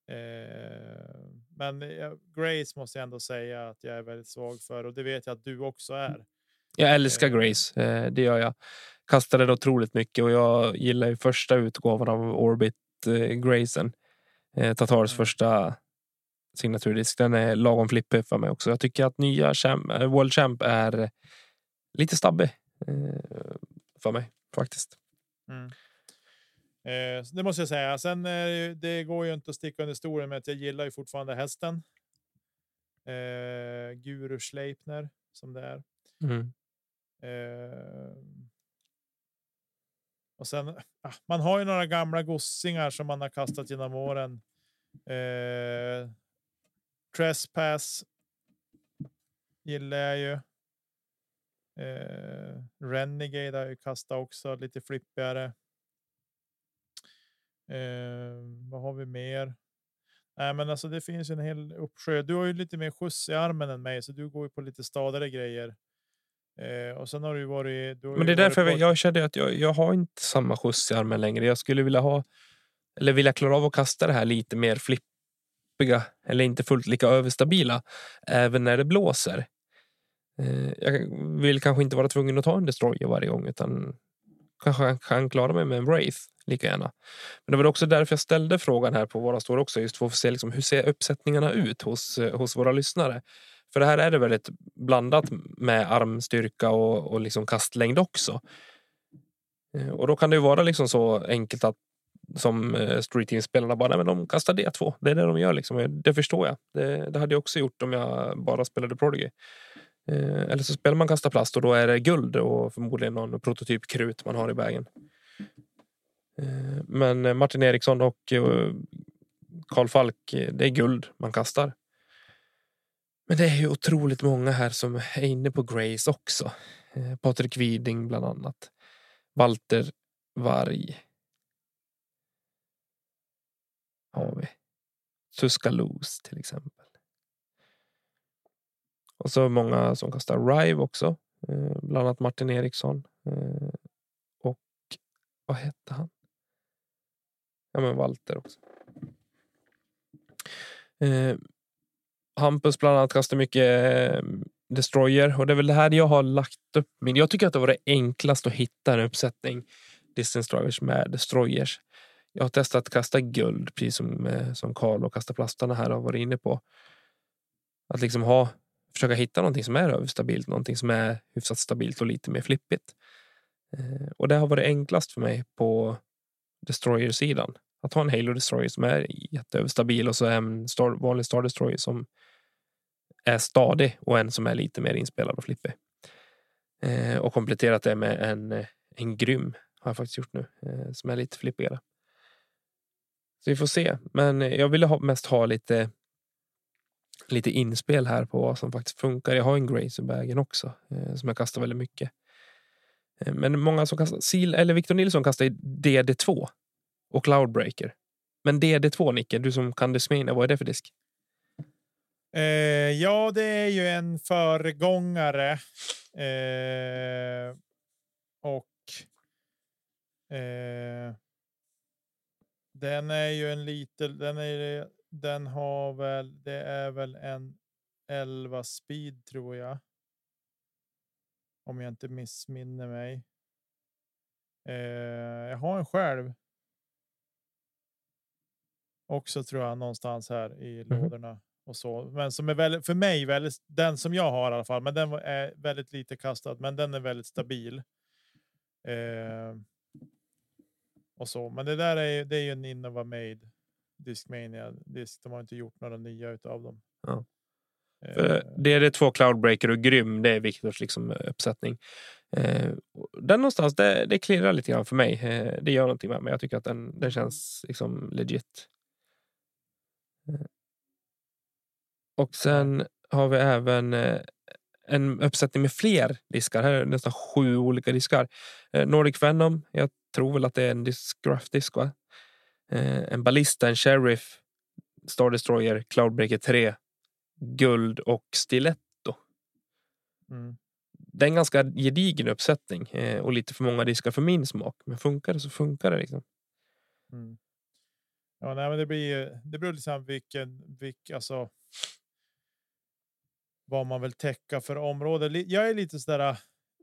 Eh, men jag, Grace måste jag ändå säga att jag är väldigt svag för och det vet jag att du också är. Jag älskar Eh. Grace, eh, det gör jag. Kastade det otroligt mycket och jag gillar ju första utgåvan av Orbit eh, Gracen. Eh, Tatars Mm. första signaturdisk. Den är lagom flippig för mig också. Jag tycker att nya champ, eh, World Champ är lite stabbig eh, för mig faktiskt. Mm. Eh, det måste jag säga. Sen är det, går ju inte att sticka under stolen med att jag gillar ju fortfarande hästen. Eh, Guru Sleipner som det är. Mm. Eh, och sen ah, man har ju några gamla gossingar som man har kastat genom åren. Eh, Trespass gillar jag ju. Eh, Renegade har ju kastat också lite flippigare. Eh, vad har vi mer? Nej, men alltså det finns en hel uppsjö. Du har ju lite mer skjuts i armen än mig, så du går ju på lite stadigare grejer. Eh, och sen har du varit. Du har Men det är därför på- jag, kände att jag, jag har inte samma skjuts i armen längre. Jag skulle vilja ha eller vilja klara av att kasta det här lite mer flippiga eller inte fullt lika överstabila även när det blåser. Eh, jag vill kanske inte vara tvungen att ta en destroyer varje gång utan kanske kan- klara mig med en Wraith lika gärna. Men det var också därför jag ställde frågan här på våra står också just för att se liksom, hur ser uppsättningarna ut hos, eh, hos våra lyssnare. För det här är det väldigt blandat med armstyrka och, och liksom kastlängd också. Eh, och då kan det ju vara liksom så enkelt att som eh, Street Team-spelarna bara, nej, men de kastar D2. Det är det de gör. Liksom. Det förstår jag. Det, det hade jag också gjort om jag bara spelade Prodigy. Eh, eller så spelar man kasta plast och då är det guld och förmodligen någon prototyp krut man har i vägen. Eh, men eh, Martin Eriksson och eh, Karl Falk, eh, det är guld man kastar. Men det är ju otroligt många här som är inne på Grace också. Eh, Patrik Widing bland annat. Walter Varg. Har vi. Tuscaloosa till exempel. Och så många som kastar Rive också. Eh, bland annat Martin Eriksson. Eh, och vad hette han? Ja men Walter också. Eh, Hampus bland annat kastar mycket Destroyer och det är väl det här jag har lagt upp min. Jag tycker att det var det enklaste att hitta en uppsättning Distance Drivers med Destroyers. Jag har testat att kasta guld precis som eh, som Karl och kasta plastarna här har varit inne på. Att liksom ha försöka hitta någonting som är överstabilt, någonting som är hyfsat stabilt och lite mer flippigt. Eh, och det har varit enklast för mig på Destroyer-sidan. Att ha en Halo Destroyer som är jätteöverstabil och så en star, vanlig Star Destroyer som är stadig och en som är lite mer inspelad och flippig. Eh, och kompletterat det med en, eh, en grym har jag faktiskt gjort nu eh, som är lite flippigare. Så vi får se. Men eh, jag ville ha, mest ha lite lite inspel här på vad som faktiskt funkar. Jag har en Grace i bagen också eh, som jag kastar väldigt mycket. Eh, men många som kastar, Sil eller Victor Nilsson kastar i DD2 och Cloudbreaker. Men DD2 Nicke, du som kan Discmania, vad är det för disk? Eh, ja, det är ju en föregångare. Eh, och. Eh, den är ju en liten. Den är. Den har väl. Det är väl en 11 speed tror jag. Om jag inte missminner mig. Eh, jag har en själv. Också tror jag någonstans här i Mhm. lådorna och så. Men som är väldigt, för mig väldigt, den som jag har i alla fall, men den är väldigt lite kastad, men den är väldigt stabil. Eh, och så, men det där är ju, det är ju en Innova Made Discmania disk. De har inte gjort några nya utav dem. Ja. För det är det två Cloudbreaker och Grym. Det är Viktors liksom uppsättning. Eh, den någonstans, det, det klirrar lite grann för mig. Eh, det gör någonting med mig. Jag tycker att den, den känns liksom legit. Eh. Och sen har vi även eh, en uppsättning med fler diskar. Här är nästan sju olika diskar. Eh, Nordic Venom. Jag tror väl att det är en disk, va? Eh, en Ballista, en Sheriff, Star Destroyer, Cloudbreaker 3, Guld och Stiletto. Mm. Det är en ganska gedigen uppsättning eh, och lite för många diskar för min smak. Men funkar det så funkar det. Liksom. Mm. Ja, nej, men det blir det beror liksom vilken, vilken, alltså. Vad man vill täcka för område. Jag är lite sådär,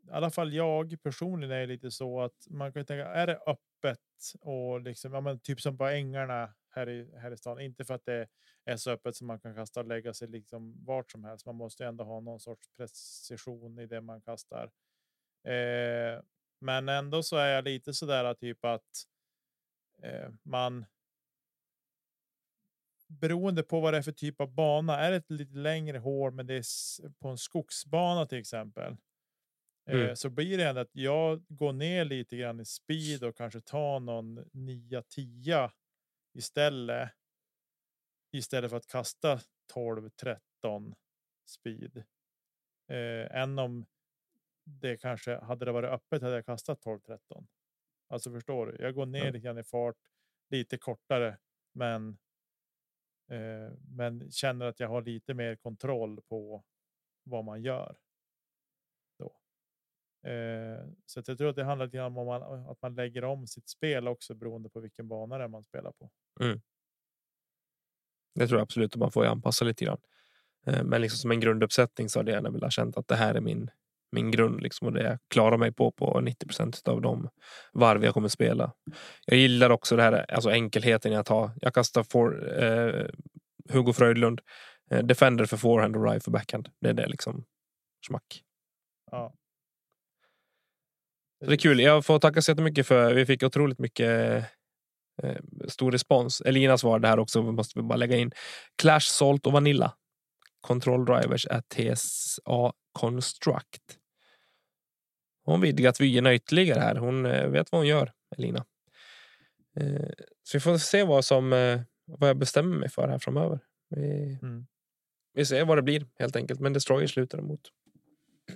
i alla fall jag personligen är lite så att man kan tänka, är det öppet och liksom, ja, men typ som på ängarna här i, här i stan. Inte för att det är så öppet som man kan kasta och lägga sig liksom vart som helst. Man måste ändå ha någon sorts precision i det man kastar. Eh, men ändå så är jag lite så där typ att eh, man. Beroende på vad det är för typ av bana. Är det ett lite längre hål, men det är på en skogsbana till exempel. Eh, mm. så blir det ändå att jag går ner lite grann i speed och kanske tar någon 9-10 istället. Istället för att kasta 12 13 speed. Eh, än om det kanske hade det varit öppet hade jag kastat 12 13. Alltså förstår du? Jag går ner ja. lite grann i fart lite kortare, men. Eh, men känner att jag har lite mer kontroll på vad man gör. Eh, så jag tror att det handlar lite om man, att man lägger om sitt spel också beroende på vilken bana det är man spelar på. Mm. Det tror jag absolut att man får anpassa lite grann. Eh, men liksom som en grunduppsättning så hade jag gärna velat känt att det här är min, min grund liksom och det jag klarar mig på på 90 procent av de varv jag kommer spela. Jag gillar också det här, alltså enkelheten jag tar. Jag kastar for, eh, Hugo Fröjdlund, eh, Defender för forehand och Rye för backhand. Det är det liksom smack. Ja. Det är kul. Jag får tacka så jättemycket för vi fick otroligt mycket Eh, stor respons. Elina svarade här också, måste vi bara lägga in. Clash, Salt och Vanilla. Control drivers är TSA Construct. Hon vidgat vyerna ytterligare här. Hon eh, vet vad hon gör, Elina. Eh, så vi får se vad som vad jag bestämmer mig för här framöver. Vi, mm. vi ser vad det blir helt enkelt. Men Destroyer slutar emot.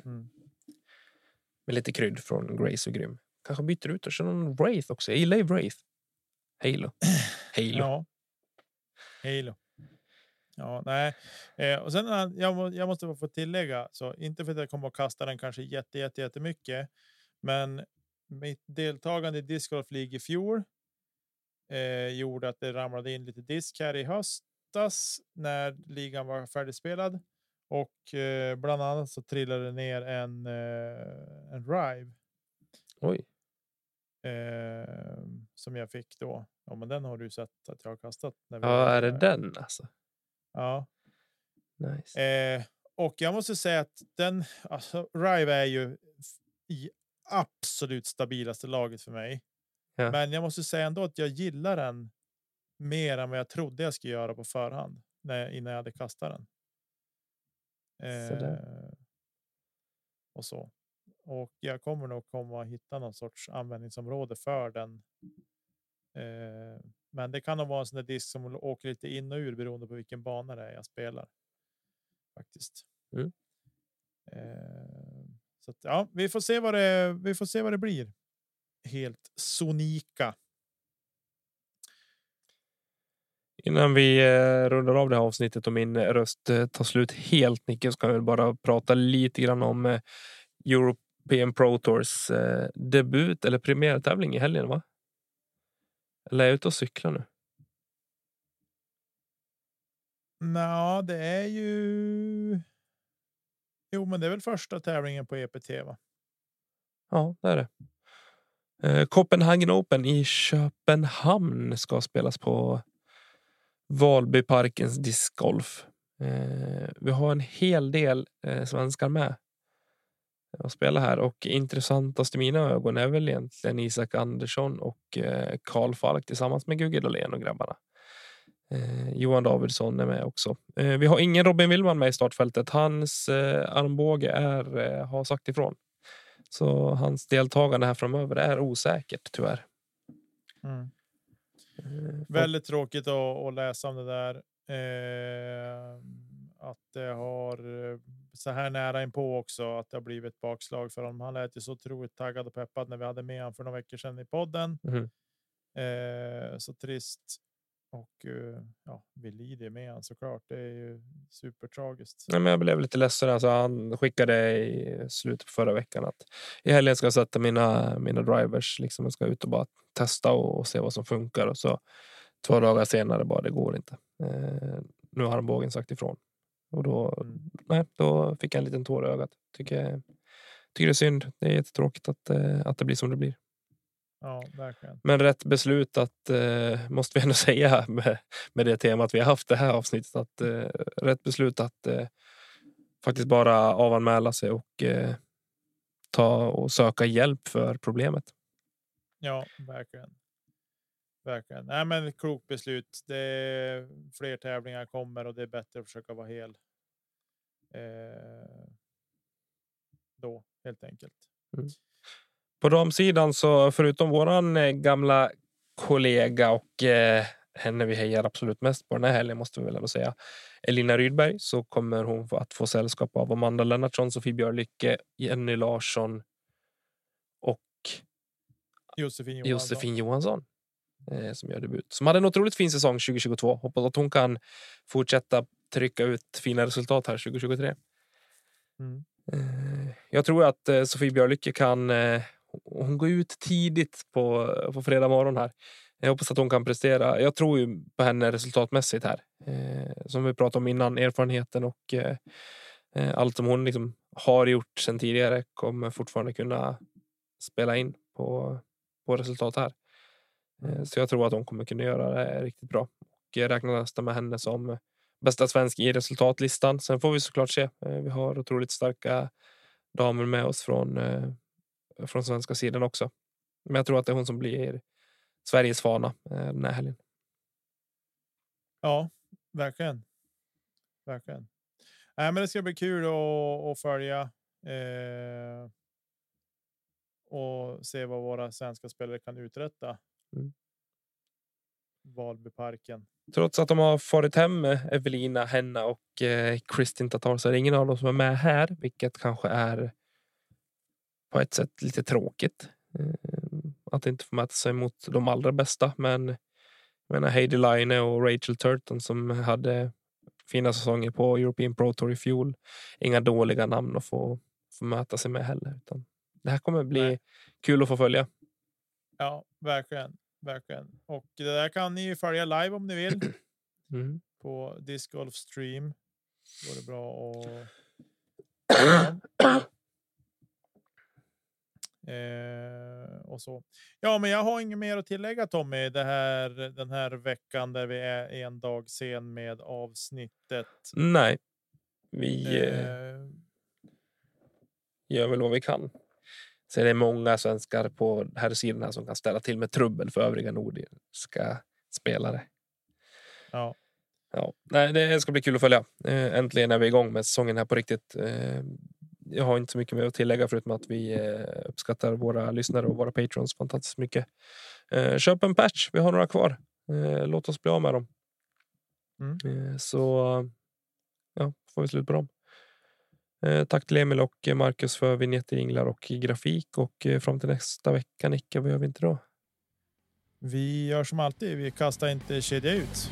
Mm. Med lite krydd från Grace och Grym. Kanske byter ut och kör någon Wraith också. Jag gillar ju Wraith. Halo. Halo. Ja. Halo. Ja, nej. Eh, och sen eh, jag, jag måste få tillägga så inte för att jag kommer att kasta den kanske jätte, jätte, jättemycket, men mitt deltagande i Disc Golf League i fjol eh, gjorde att det ramlade in lite disk här i höstas när ligan var färdigspelad och eh, bland annat så trillade det ner en eh, en drive. Oj. Eh, som jag fick då. Ja, men den har du sett att jag har kastat. När vi ja, är det den alltså? Ja. Nice. Eh, och jag måste säga att den, alltså Rive är ju i absolut stabilaste laget för mig. Ja. Men jag måste säga ändå att jag gillar den mer än vad jag trodde jag skulle göra på förhand när, innan jag hade kastat den. Eh, och så. Och jag kommer nog komma att hitta någon sorts användningsområde för den. Eh, men det kan nog vara en sån där disk som åker lite in och ur beroende på vilken bana det är jag spelar. Faktiskt. Mm. Eh, så att, ja, vi får se vad det. Vi får se vad det blir. Helt sonika. Innan vi eh, rundar av det här avsnittet och min röst eh, tar slut helt Nicke kan vi bara prata lite grann om eh, Europe PM Pro Tours eh, debut eller premiärtävling i helgen, va? Eller är jag ute och cyklar nu? Ja, det är ju. Jo, men det är väl första tävlingen på EPT, va? Ja, det är det. Eh, Copenhagen Open i Köpenhamn ska spelas på Valbyparkens discgolf. Eh, vi har en hel del eh, svenskar med Och spela här och intressantast i mina ögon är väl egentligen Isak Andersson och eh, Karl Falk tillsammans med Gugge Dahlén och grabbarna. Eh, Johan Davidsson är med också. Eh, vi har ingen Robin Willman med i startfältet. Hans eh, armbåge är, eh, har sagt ifrån. Så hans deltagande här framöver är osäkert tyvärr. Mm. Eh, Väldigt tråkigt att, att läsa om det där. Eh, att det har eh, så här nära inpå också att det har blivit ett bakslag för honom. Han lät ju så otroligt taggad och peppad när vi hade med honom för några veckor sedan i podden. Mhm. Eh, så trist. Och eh, ja, vi lider med honom såklart. Det är ju supertragiskt. Nej, men jag blev lite ledsen. Alltså, han skickade i slutet på förra veckan att i helgen ska jag sätta mina, mina drivers. Liksom, jag ska ut och bara testa och, och se vad som funkar. Och så två dagar senare bara, det går inte. Eh, nu har han bågen sagt ifrån. Och då, Mm. nej, då fick jag en liten tår i ögat. Tycker, tycker det är synd. Det är jättetråkigt att, eh, att det blir som det blir. Ja, verkligen. Men rätt beslut att, eh, måste vi ändå säga med, med det temat vi har haft det här avsnittet. Att, eh, rätt beslut att eh, faktiskt bara avanmäla sig och eh, ta och söka hjälp för problemet. Ja, verkligen. Verkligen. Nej, men klokt beslut. Det är fler tävlingar kommer och det är bättre att försöka vara hel. Eh, då helt enkelt. På damsidan så förutom våran eh, gamla kollega och eh, henne vi hejar absolut mest på den här helgen måste vi väl ändå säga. Elina Rydberg så kommer hon att få sällskap av Amanda Lennartsson, Sofie Björlycke, Jenny Larsson och Josefin Johansson. Josefin Johansson eh, som gör debut. Som hade en otroligt fin säsong 2022. Hoppas att hon kan fortsätta trycka ut fina resultat här 2023. Mm. Eh, Jag tror att eh, Sofie Björlycke kan hon går ut tidigt på, på fredag morgon här. Jag hoppas att hon kan prestera. Jag tror ju på henne resultatmässigt här. Eh, som vi pratade om innan, erfarenheten och eh, eh allt som hon liksom har gjort sedan tidigare kommer fortfarande kunna spela in på, på resultat här. Eh, så jag tror att hon kommer kunna göra det riktigt bra. Och jag räknar nästan med henne som bästa svensk i resultatlistan. Sen får vi såklart se. Eh, vi har otroligt starka damer med oss från, eh, från svenska sidan också. Men jag tror att det är hon som blir Sveriges fana eh, den här helgen. Ja, verkligen. Verkligen. Nej, men det ska bli kul att, att följa. Eh, och se vad våra svenska spelare kan uträtta. Mm. Valbyparken. Trots att de har farit hem med Evelina, Henna och eh, Kristin Tatar så är det ingen av dem som är med här, vilket kanske är på ett sätt lite tråkigt. Eh, att inte få mäta sig mot de allra bästa. Men jag menar Heidi Line och Rachel Turton som hade fina säsonger på European Pro Tour i fjol. Inga dåliga namn att få, få möta sig med heller. Utan det här kommer bli Nej. kul att få följa. Ja, verkligen. Verkligen. Och det där kan ni ju följa live om ni vill Mm. på Disc Golf Stream. Då är det bra att Eh, och så. Ja, men jag har inget mer att tillägga Tommy. Det här, den här veckan där vi är en dag sen med avsnittet. Nej, vi eh, Eh, gör väl vad vi kan. Så det är många svenskar på här sidan här som kan ställa till med trubbel för övriga nordiska spelare. ja, Ja, nej, det ska bli kul att följa. Eh, äntligen är vi igång med säsongen här på riktigt. Jag har inte så mycket mer att tillägga förutom att vi eh, uppskattar våra lyssnare och våra patrons fantastiskt mycket. Eh, köp en patch, vi har några kvar. Eh, låt oss bli av med dem. Mm. Så ja, får vi slut på dem. Tack till Emil och Marcus för vignetter, jinglar och grafik. Och fram till nästa vecka, Nicke, vad gör vi inte då? vi gör som alltid. Vi kastar inte kedja ut.